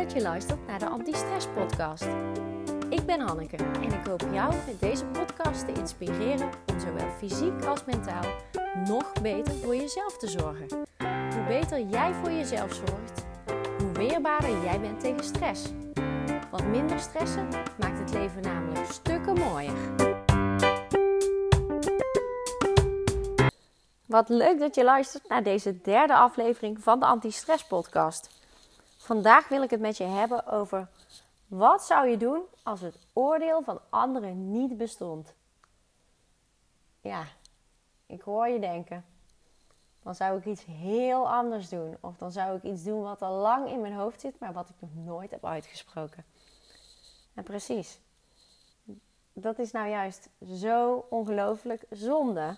dat je luistert naar de Anti-Stress Podcast. Ik ben Hanneke en ik hoop jou met deze podcast te inspireren om zowel fysiek als mentaal nog beter voor jezelf te zorgen. Hoe beter jij voor jezelf zorgt, hoe weerbaarder jij bent tegen stress. Wat minder stressen maakt het leven namelijk stukken mooier. Wat leuk dat je luistert naar deze derde aflevering van de Anti-Stress Podcast. Vandaag wil ik het met je hebben over wat zou je doen als het oordeel van anderen niet bestond? Ja, ik hoor je denken. Dan zou ik iets heel anders doen. Of dan zou ik iets doen wat al lang in mijn hoofd zit, maar wat ik nog nooit heb uitgesproken. En precies. Dat is nou juist zo ongelooflijk zonde.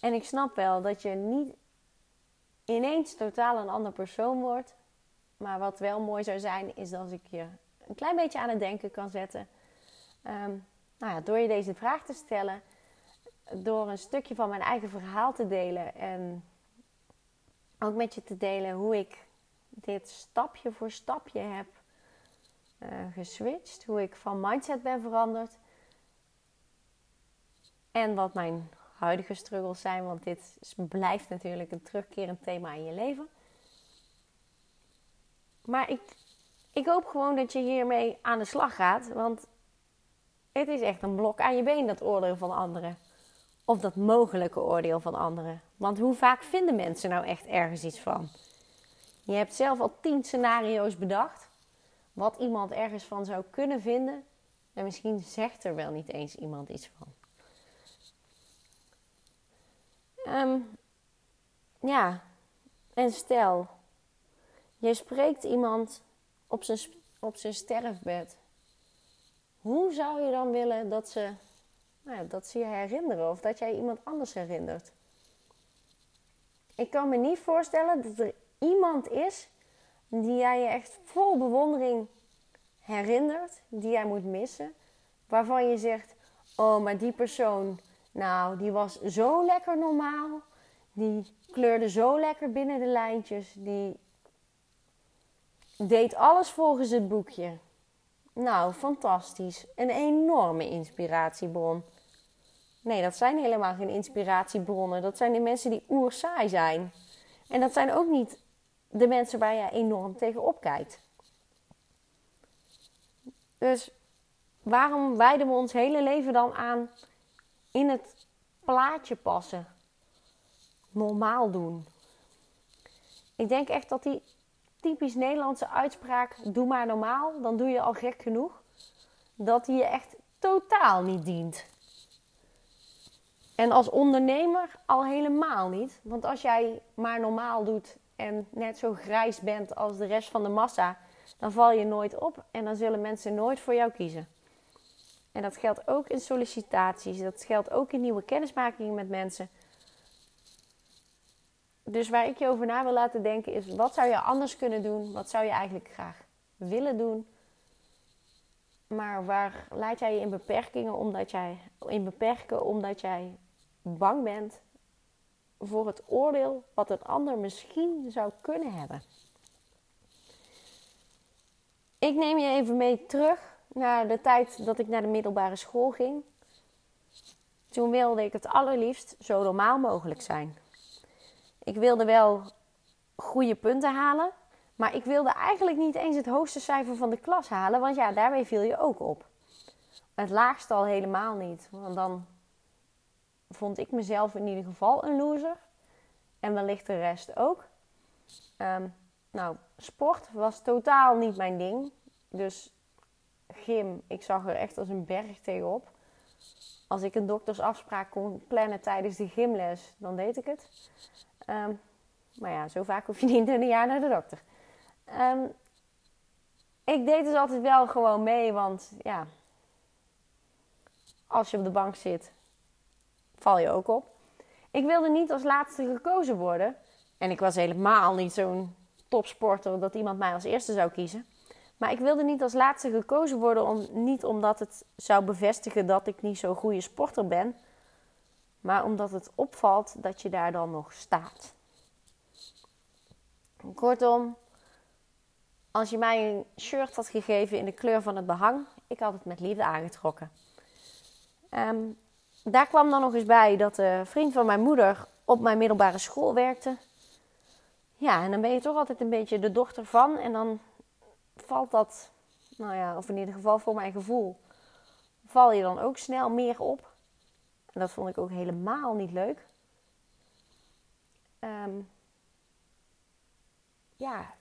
En ik snap wel dat je niet ineens totaal een ander persoon wordt. Maar wat wel mooi zou zijn, is als ik je een klein beetje aan het denken kan zetten. Um, nou ja, door je deze vraag te stellen, door een stukje van mijn eigen verhaal te delen en ook met je te delen hoe ik dit stapje voor stapje heb uh, geswitcht, hoe ik van mindset ben veranderd en wat mijn huidige struggles zijn, want dit blijft natuurlijk een terugkerend thema in je leven. Maar ik, ik hoop gewoon dat je hiermee aan de slag gaat, want het is echt een blok aan je been, dat oordeel van anderen. Of dat mogelijke oordeel van anderen. Want hoe vaak vinden mensen nou echt ergens iets van? Je hebt zelf al tien scenario's bedacht. Wat iemand ergens van zou kunnen vinden. En misschien zegt er wel niet eens iemand iets van. Um, ja, en stel, je spreekt iemand op zijn, op zijn sterfbed. Hoe zou je dan willen dat ze, nou ja, dat ze je herinneren of dat jij iemand anders herinnert? Ik kan me niet voorstellen dat er iemand is die jij je echt vol bewondering herinnert, die jij moet missen, waarvan je zegt: Oh, maar die persoon, nou, die was zo lekker normaal. Die kleurde zo lekker binnen de lijntjes. Die deed alles volgens het boekje. Nou, fantastisch. Een enorme inspiratiebron. Nee, dat zijn helemaal geen inspiratiebronnen. Dat zijn de mensen die oerzaai zijn. En dat zijn ook niet de mensen waar je enorm tegenop kijkt. Dus waarom wijden we ons hele leven dan aan in het plaatje passen. Normaal doen. Ik denk echt dat die typisch Nederlandse uitspraak: doe maar normaal, dan doe je al gek genoeg. Dat die je echt totaal niet dient. En als ondernemer al helemaal niet. Want als jij maar normaal doet en net zo grijs bent als de rest van de massa, dan val je nooit op en dan zullen mensen nooit voor jou kiezen. En dat geldt ook in sollicitaties, dat geldt ook in nieuwe kennismakingen met mensen. Dus waar ik je over na wil laten denken is: wat zou je anders kunnen doen? Wat zou je eigenlijk graag willen doen? Maar waar laat jij je in beperkingen omdat jij in beperken omdat jij bang bent voor het oordeel wat een ander misschien zou kunnen hebben? Ik neem je even mee terug naar de tijd dat ik naar de middelbare school ging. Toen wilde ik het allerliefst zo normaal mogelijk zijn. Ik wilde wel goede punten halen, maar ik wilde eigenlijk niet eens het hoogste cijfer van de klas halen, want ja, daarmee viel je ook op. Het laagste al helemaal niet, want dan vond ik mezelf in ieder geval een loser. En wellicht de rest ook. Um, nou, sport was totaal niet mijn ding. Dus gym, ik zag er echt als een berg tegenop. Als ik een doktersafspraak kon plannen tijdens de gymles, dan deed ik het. Ehm, maar ja, zo vaak hoef je niet in een jaar naar de dokter. Ehm, ik deed dus altijd wel gewoon mee, want ja, als je op de bank zit, val je ook op. Ik wilde niet als laatste gekozen worden. En ik was helemaal niet zo'n topsporter dat iemand mij als eerste zou kiezen. Maar ik wilde niet als laatste gekozen worden, om, niet omdat het zou bevestigen dat ik niet zo'n goede sporter ben, maar omdat het opvalt dat je daar dan nog staat. Kortom, als je mij een shirt had gegeven in de kleur van het behang, ik had het met liefde aangetrokken. Ehm, daar kwam dan nog eens bij dat de vriend van mijn moeder op mijn middelbare school werkte. Ja, en dan ben je toch altijd een beetje de dochter van. En dan valt dat, nou ja, of in ieder geval voor mijn gevoel, val je dan ook snel meer op. En dat vond ik ook helemaal niet leuk. Ehm, ja,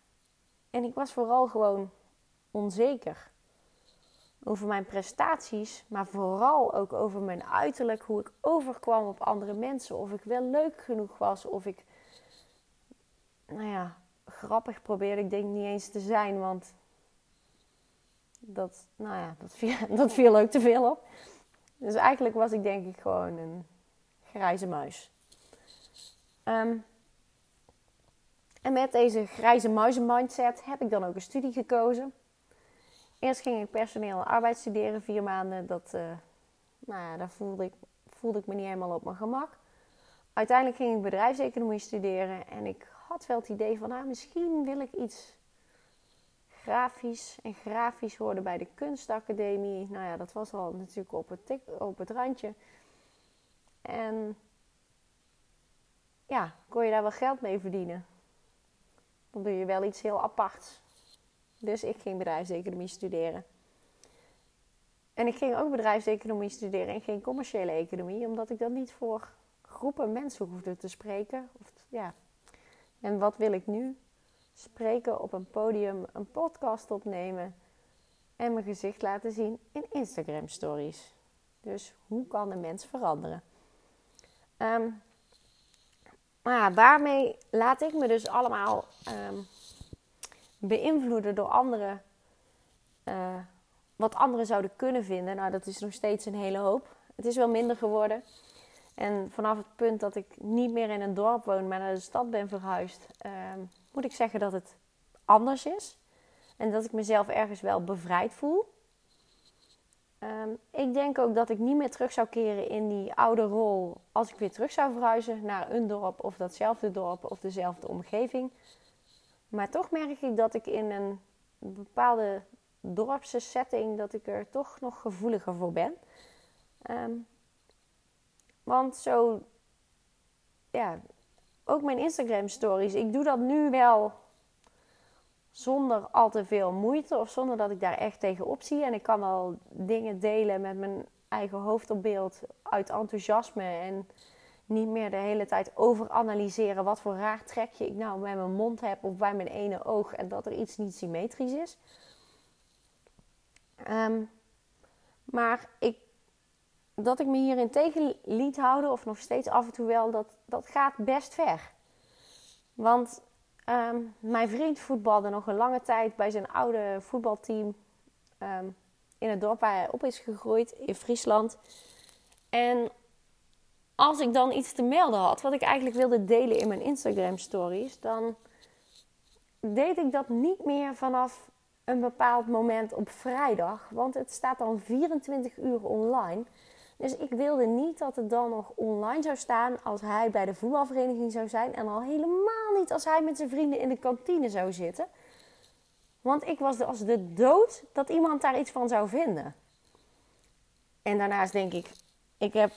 en ik was vooral gewoon onzeker over mijn prestaties, maar vooral ook over mijn uiterlijk, hoe ik overkwam op andere mensen, of ik wel leuk genoeg was, of ik, nou ja, grappig probeerde ik denk niet eens te zijn, want dat, nou ja, dat viel, dat viel ook te veel op. Dus eigenlijk was ik denk ik gewoon een grijze muis. Um, en met deze grijze muizen mindset heb ik dan ook een studie gekozen. Eerst ging ik personeel en arbeid studeren, vier maanden. Dat, uh, nou ja, daar voelde ik, voelde ik me niet helemaal op mijn gemak. Uiteindelijk ging ik bedrijfseconomie studeren en ik had wel het idee van, nou, misschien wil ik iets grafisch en grafisch worden bij de kunstacademie. Nou ja, dat was al natuurlijk op het, op het randje. En ja, kon je daar wel geld mee verdienen dan doe je wel iets heel aparts. Dus ik ging bedrijfseconomie studeren. En ik ging ook bedrijfseconomie studeren en geen commerciële economie, omdat ik dan niet voor groepen mensen hoefde te spreken. Of, ja. En wat wil ik nu? Spreken op een podium, een podcast opnemen en mijn gezicht laten zien in Instagram stories. Dus hoe kan de mens veranderen? Um, maar daarmee laat ik me dus allemaal um, beïnvloeden door anderen. Uh, wat anderen zouden kunnen vinden. Nou, dat is nog steeds een hele hoop. Het is wel minder geworden. En vanaf het punt dat ik niet meer in een dorp woon, maar naar de stad ben verhuisd, um, moet ik zeggen dat het anders is. En dat ik mezelf ergens wel bevrijd voel. Ehm, ik denk ook dat ik niet meer terug zou keren in die oude rol als ik weer terug zou verhuizen naar een dorp of datzelfde dorp of dezelfde omgeving. Maar toch merk ik dat ik in een bepaalde dorpse setting dat ik er toch nog gevoeliger voor ben. Ehm, want zo, ja, ook mijn Instagram stories. Ik doe dat nu wel zonder al te veel moeite of zonder dat ik daar echt tegenop zie. En ik kan al dingen delen met mijn eigen hoofd op beeld uit enthousiasme en niet meer de hele tijd overanalyseren wat voor raar trekje ik nou bij mijn mond heb of bij mijn ene oog en dat er iets niet symmetrisch is. Ehm, maar ik, dat ik me hierin tegen liet houden, of nog steeds af en toe wel, dat, dat gaat best ver. Want Ehm, mijn vriend voetbalde nog een lange tijd bij zijn oude voetbalteam ehm, in het dorp waar hij op is gegroeid in Friesland. En als ik dan iets te melden had, wat ik eigenlijk wilde delen in mijn Instagram stories, dan deed ik dat niet meer vanaf een bepaald moment op vrijdag, want het staat dan 24 uur online. Dus ik wilde niet dat het dan nog online zou staan als hij bij de voetbalvereniging zou zijn. En al helemaal niet als hij met zijn vrienden in de kantine zou zitten. Want ik was als de dood dat iemand daar iets van zou vinden. En daarnaast denk ik, ik heb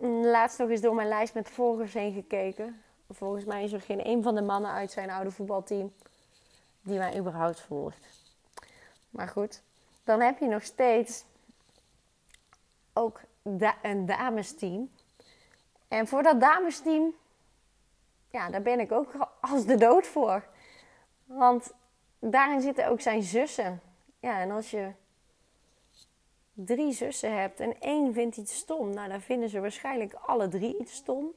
laatst nog eens door mijn lijst met volgers heen gekeken. Volgens mij is er geen een van de mannen uit zijn oude voetbalteam die mij überhaupt volgt. Maar goed, dan heb je nog steeds ook een damesteam. En voor dat damesteam, ja, daar ben ik ook als de dood voor. Want daarin zitten ook zijn zussen. Ja, en als je drie zussen hebt en één vindt iets stom, nou dan vinden ze waarschijnlijk alle drie iets stom.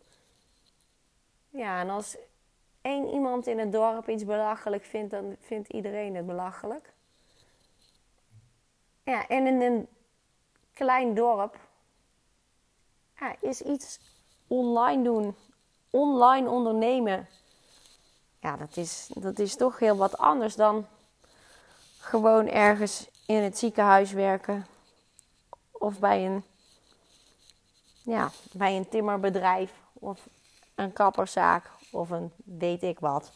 Ja, en als één iemand in het dorp iets belachelijk vindt, dan vindt iedereen het belachelijk. Ja, en in een klein dorp is iets online doen, online ondernemen. Ja, dat is, dat is toch heel wat anders dan gewoon ergens in het ziekenhuis werken of bij een, ja, bij een timmerbedrijf of een kapperszaak of een weet ik wat.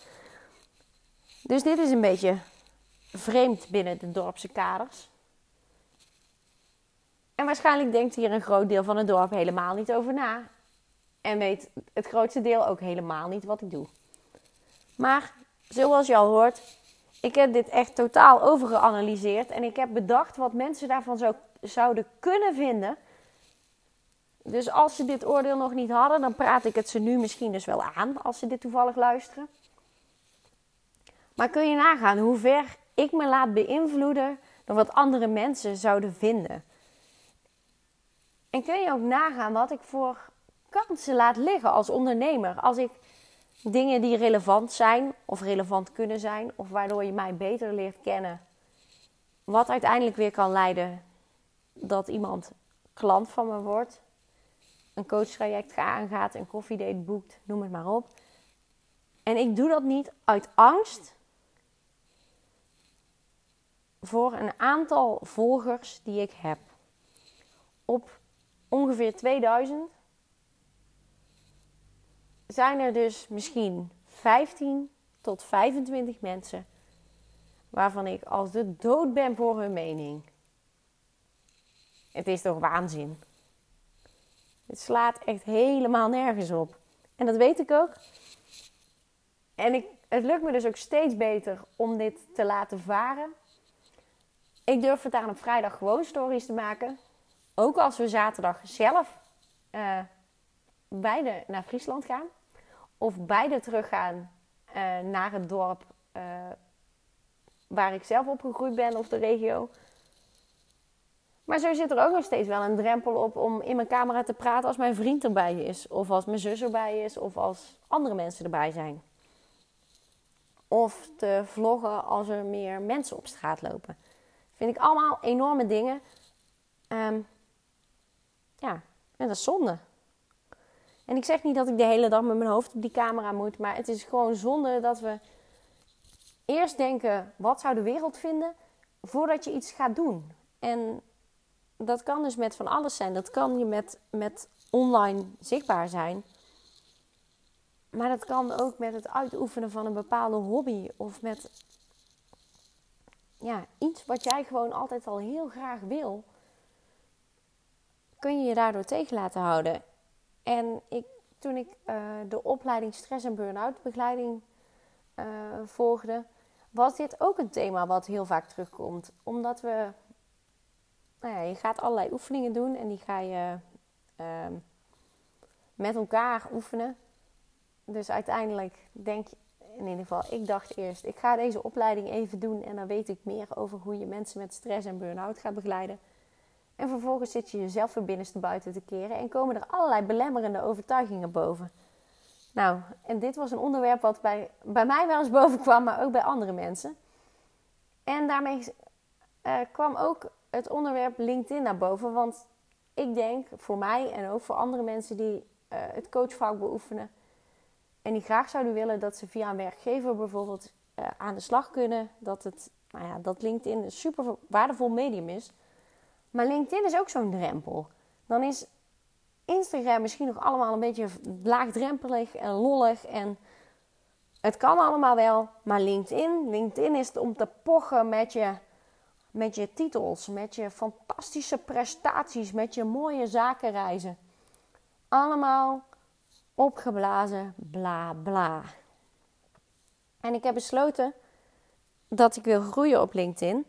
Dus dit is een beetje vreemd binnen de dorpse kaders. En waarschijnlijk denkt hier een groot deel van het dorp helemaal niet over na. En weet het grootste deel ook helemaal niet wat ik doe. Maar zoals je al hoort, ik heb dit echt totaal overgeanalyseerd. En ik heb bedacht wat mensen daarvan zou, zouden kunnen vinden. Dus als ze dit oordeel nog niet hadden, dan praat ik het ze nu misschien dus wel aan als ze dit toevallig luisteren. Maar kun je nagaan hoe ver ik me laat beïnvloeden door wat andere mensen zouden vinden? En kun je ook nagaan wat ik voor kansen laat liggen als ondernemer? Als ik dingen die relevant zijn of relevant kunnen zijn, of waardoor je mij beter leert kennen, wat uiteindelijk weer kan leiden dat iemand klant van me wordt, een coachtraject aangaat, een koffiedate boekt, noem het maar op. En ik doe dat niet uit angst voor een aantal volgers die ik heb. Op ongeveer 2000 zijn er dus misschien 15 tot 25 mensen waarvan ik als de dood ben voor hun mening. Het is toch waanzin. Het slaat echt helemaal nergens op. En dat weet ik ook. En ik, het lukt me dus ook steeds beter om dit te laten varen. Ik durf het aan op vrijdag gewoon stories te maken. Ook als we zaterdag zelf uh, beide naar Friesland gaan. Of beide teruggaan uh, naar het dorp uh, waar ik zelf opgegroeid ben of de regio. Maar zo zit er ook nog steeds wel een drempel op om in mijn camera te praten als mijn vriend erbij is. Of als mijn zus erbij is. Of als andere mensen erbij zijn. Of te vloggen als er meer mensen op straat lopen. Vind ik allemaal enorme dingen. Um, ja, en dat is zonde. En ik zeg niet dat ik de hele dag met mijn hoofd op die camera moet. Maar het is gewoon zonde dat we eerst denken: wat zou de wereld vinden? voordat je iets gaat doen. En dat kan dus met van alles zijn. Dat kan je met, met online zichtbaar zijn. Maar dat kan ook met het uitoefenen van een bepaalde hobby. Of met ja, iets wat jij gewoon altijd al heel graag wil. Kun je je daardoor tegen laten houden. En ik, toen ik uh, de opleiding stress en burn-out begeleiding uh, volgde, was dit ook een thema wat heel vaak terugkomt. Omdat we nou ja, je gaat allerlei oefeningen doen en die ga je uh, met elkaar oefenen. Dus uiteindelijk denk je, in ieder geval, ik dacht eerst, ik ga deze opleiding even doen en dan weet ik meer over hoe je mensen met stress en burn-out gaat begeleiden. En vervolgens zit je jezelf weer binnenste buiten te keren en komen er allerlei belemmerende overtuigingen boven. Nou, en dit was een onderwerp wat bij, bij mij wel eens boven kwam, maar ook bij andere mensen. En daarmee uh, kwam ook het onderwerp LinkedIn naar boven. Want ik denk voor mij en ook voor andere mensen die uh, het coachvak beoefenen. En die graag zouden willen dat ze via een werkgever bijvoorbeeld uh, aan de slag kunnen. Dat, het, nou ja, dat LinkedIn een super waardevol medium is. Maar LinkedIn is ook zo'n drempel. Dan is Instagram misschien nog allemaal een beetje laagdrempelig en lollig. En het kan allemaal wel. Maar LinkedIn, LinkedIn is om te pochen met je met je titels, met je fantastische prestaties, met je mooie zakenreizen. Allemaal opgeblazen, bla bla. En ik heb besloten dat ik wil groeien op LinkedIn,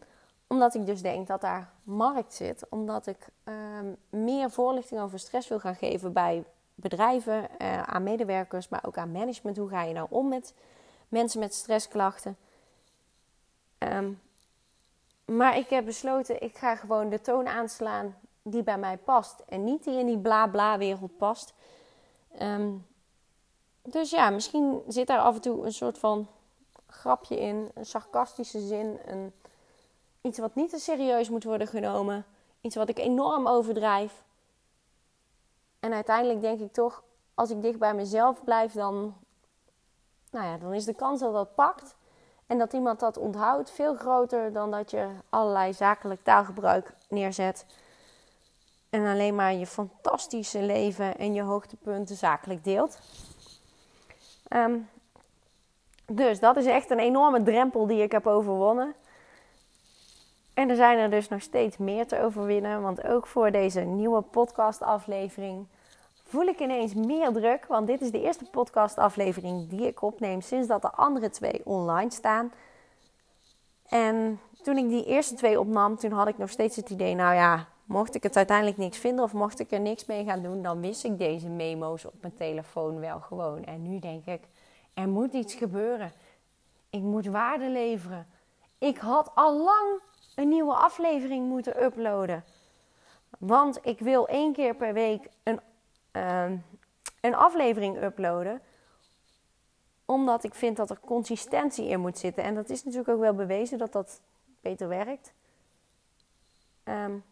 omdat ik dus denk dat daar markt zit, omdat ik um, meer voorlichting over stress wil gaan geven bij bedrijven, uh, aan medewerkers, maar ook aan management. Hoe ga je nou om met mensen met stressklachten? Um, maar ik heb besloten, ik ga gewoon de toon aanslaan die bij mij past. En niet die in die bla bla wereld past. Um, dus ja, misschien zit daar af en toe een soort van grapje in. Een sarcastische zin. Een, iets wat niet te serieus moet worden genomen. Iets wat ik enorm overdrijf. En uiteindelijk denk ik toch, als ik dicht bij mezelf blijf, dan, nou ja, dan is de kans dat dat pakt. En dat iemand dat onthoudt veel groter dan dat je allerlei zakelijk taalgebruik neerzet. En alleen maar je fantastische leven en je hoogtepunten zakelijk deelt. Um, dus dat is echt een enorme drempel die ik heb overwonnen. En er zijn er dus nog steeds meer te overwinnen. Want ook voor deze nieuwe podcastaflevering voel ik ineens meer druk. Want dit is de eerste podcastaflevering die ik opneem sinds dat de andere twee online staan. En toen ik die eerste twee opnam, toen had ik nog steeds het idee, nou ja, mocht ik het uiteindelijk niks vinden of mocht ik er niks mee gaan doen, dan wist ik deze memo's op mijn telefoon wel gewoon. En nu denk ik, er moet iets gebeuren. Ik moet waarde leveren. Ik had al lang een nieuwe aflevering moeten uploaden. Want ik wil één keer per week een, uh, een aflevering uploaden. Omdat ik vind dat er consistentie in moet zitten. En dat is natuurlijk ook wel bewezen dat dat beter werkt. Um,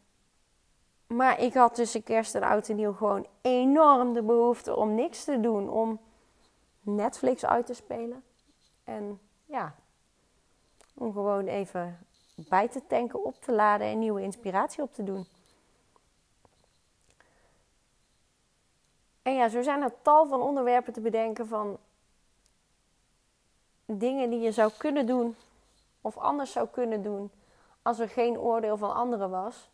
maar ik had tussen kerst en oud en nieuw gewoon enorm de behoefte om niks te doen. Om Netflix uit te spelen. En ja, om gewoon even bij te tanken, op te laden en nieuwe inspiratie op te doen. En ja, zo zijn er tal van onderwerpen te bedenken van dingen die je zou kunnen doen of anders zou kunnen doen als er geen oordeel van anderen was.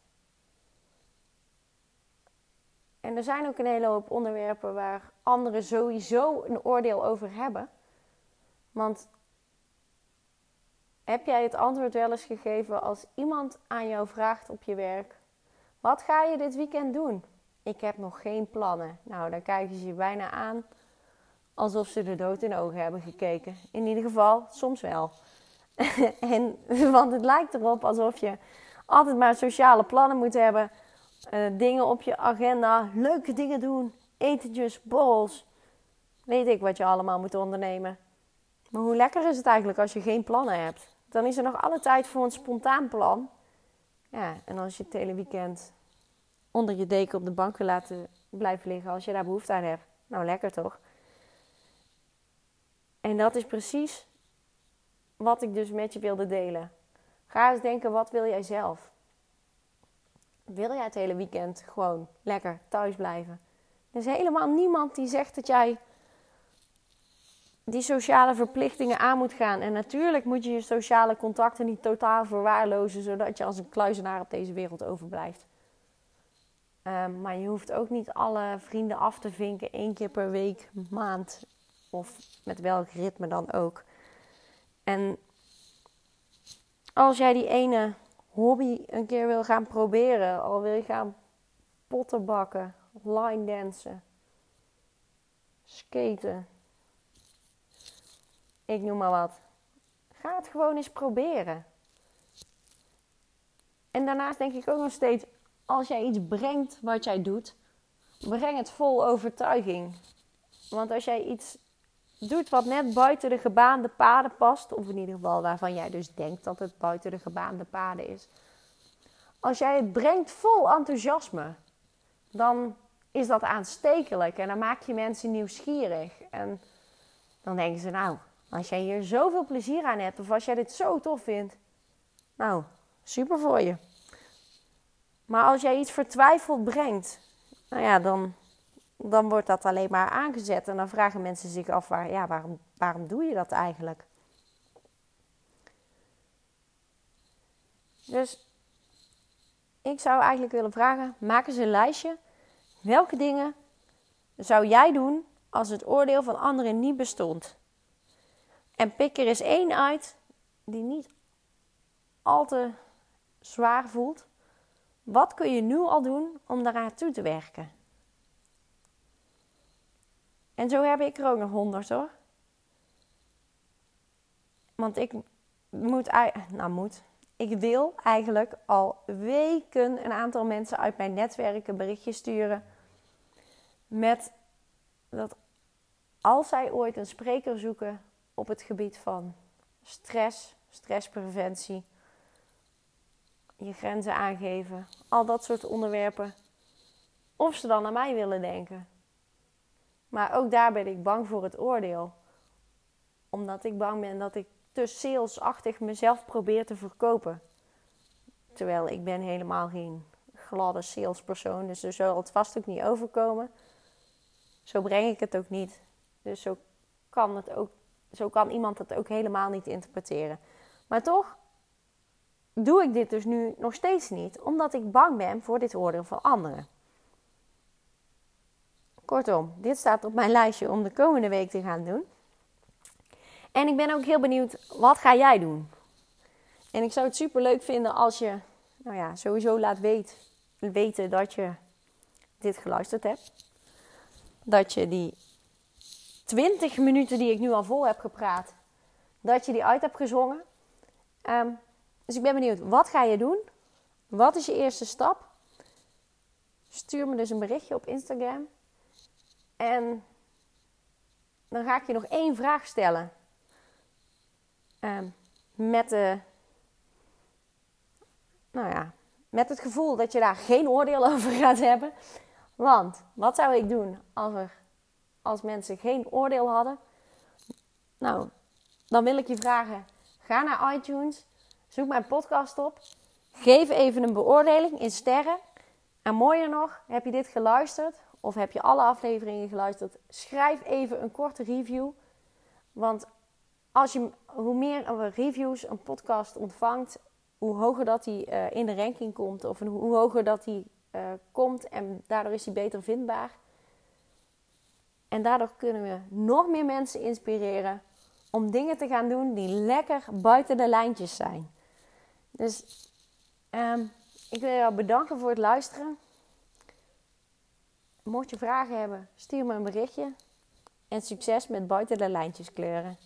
En er zijn ook een hele hoop onderwerpen waar anderen sowieso een oordeel over hebben. Want heb jij het antwoord wel eens gegeven als iemand aan jou vraagt op je werk: Wat ga je dit weekend doen? Ik heb nog geen plannen. Nou, dan kijken ze je bijna aan alsof ze de dood in ogen hebben gekeken. In ieder geval, soms wel. en, want het lijkt erop alsof je altijd maar sociale plannen moet hebben uh, dingen op je agenda, leuke dingen doen, etentjes, borrels. Weet ik wat je allemaal moet ondernemen. Maar hoe lekker is het eigenlijk als je geen plannen hebt? Dan is er nog alle tijd voor een spontaan plan. Ja, en als je het hele weekend onder je deken op de bank wil laten blijven liggen, als je daar behoefte aan hebt. Nou, lekker toch? En dat is precies wat ik dus met je wilde delen. Ga eens denken, wat wil jij zelf? wil jij het hele weekend gewoon lekker thuis blijven? Er is helemaal niemand die zegt dat jij die sociale verplichtingen aan moet gaan. En natuurlijk moet je je sociale contacten niet totaal verwaarlozen, zodat je als een kluizenaar op deze wereld overblijft. Um, maar je hoeft ook niet alle vrienden af te vinken één keer per week, maand of met welk ritme dan ook. En als jij die ene hobby een keer wil gaan proberen, al wil je gaan potten bakken, line dansen, skaten, ik noem maar wat. Ga het gewoon eens proberen. En daarnaast denk ik ook nog steeds, als jij iets brengt wat jij doet, breng het vol overtuiging. Want als jij iets doet wat net buiten de gebaande paden past, of in ieder geval waarvan jij dus denkt dat het buiten de gebaande paden is. Als jij het brengt vol enthousiasme, dan is dat aanstekelijk en dan maak je mensen nieuwsgierig. En dan denken ze, nou, als jij hier zoveel plezier aan hebt, of als jij dit zo tof vindt, nou, super voor je. Maar als jij iets vertwijfeld brengt, nou ja, dan dan wordt dat alleen maar aangezet. En dan vragen mensen zich af, waar, ja, waarom, waarom doe je dat eigenlijk? Dus ik zou eigenlijk willen vragen, maak eens een lijstje. Welke dingen zou jij doen als het oordeel van anderen niet bestond? En pik er eens één uit die niet al te zwaar voelt. Wat kun je nu al doen om daaraan toe te werken? En zo heb ik er ook nog honderd hoor. Want ik moet, nou moet, ik wil eigenlijk al weken een aantal mensen uit mijn netwerk een berichtje sturen. Met dat als zij ooit een spreker zoeken op het gebied van stress, stresspreventie, je grenzen aangeven, al dat soort onderwerpen, of ze dan aan mij willen denken. Maar ook daar ben ik bang voor het oordeel. Omdat ik bang ben dat ik te salesachtig mezelf probeer te verkopen. Terwijl ik ben helemaal geen gladde salespersoon. Dus zo zal het vast ook niet overkomen. Zo breng ik het ook niet. Dus zo kan, het ook, zo kan iemand het ook helemaal niet interpreteren. Maar toch doe ik dit dus nu nog steeds niet, omdat ik bang ben voor dit oordeel van anderen. Kortom, dit staat op mijn lijstje om de komende week te gaan doen. En ik ben ook heel benieuwd, wat ga jij doen? En ik zou het super leuk vinden als je, nou ja, sowieso laat weet, weten dat je dit geluisterd hebt. Dat je die 20 minuten die ik nu al vol heb gepraat, dat je die uit hebt gezongen. Ehm, dus ik ben benieuwd, wat ga je doen? Wat is je eerste stap? Stuur me dus een berichtje op Instagram. En dan ga ik je nog één vraag stellen. Um, met, de, nou ja, met het gevoel dat je daar geen oordeel over gaat hebben. Want wat zou ik doen als, er, als mensen geen oordeel hadden? Nou, dan wil ik je vragen: ga naar iTunes, zoek mijn podcast op, geef even een beoordeling in sterren. En mooier nog, heb je dit geluisterd of heb je alle afleveringen geluisterd? Schrijf even een korte review. Want als je, hoe meer reviews een podcast ontvangt, hoe hoger dat hij uh, in de ranking komt. Of hoe hoger dat hij uh, komt. En daardoor is hij beter vindbaar. En daardoor kunnen we nog meer mensen inspireren om dingen te gaan doen die lekker buiten de lijntjes zijn. Dus um, ik wil jou bedanken voor het luisteren. Mocht je vragen hebben, stuur me een berichtje. En succes met buiten de lijntjes kleuren.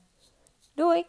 Doei!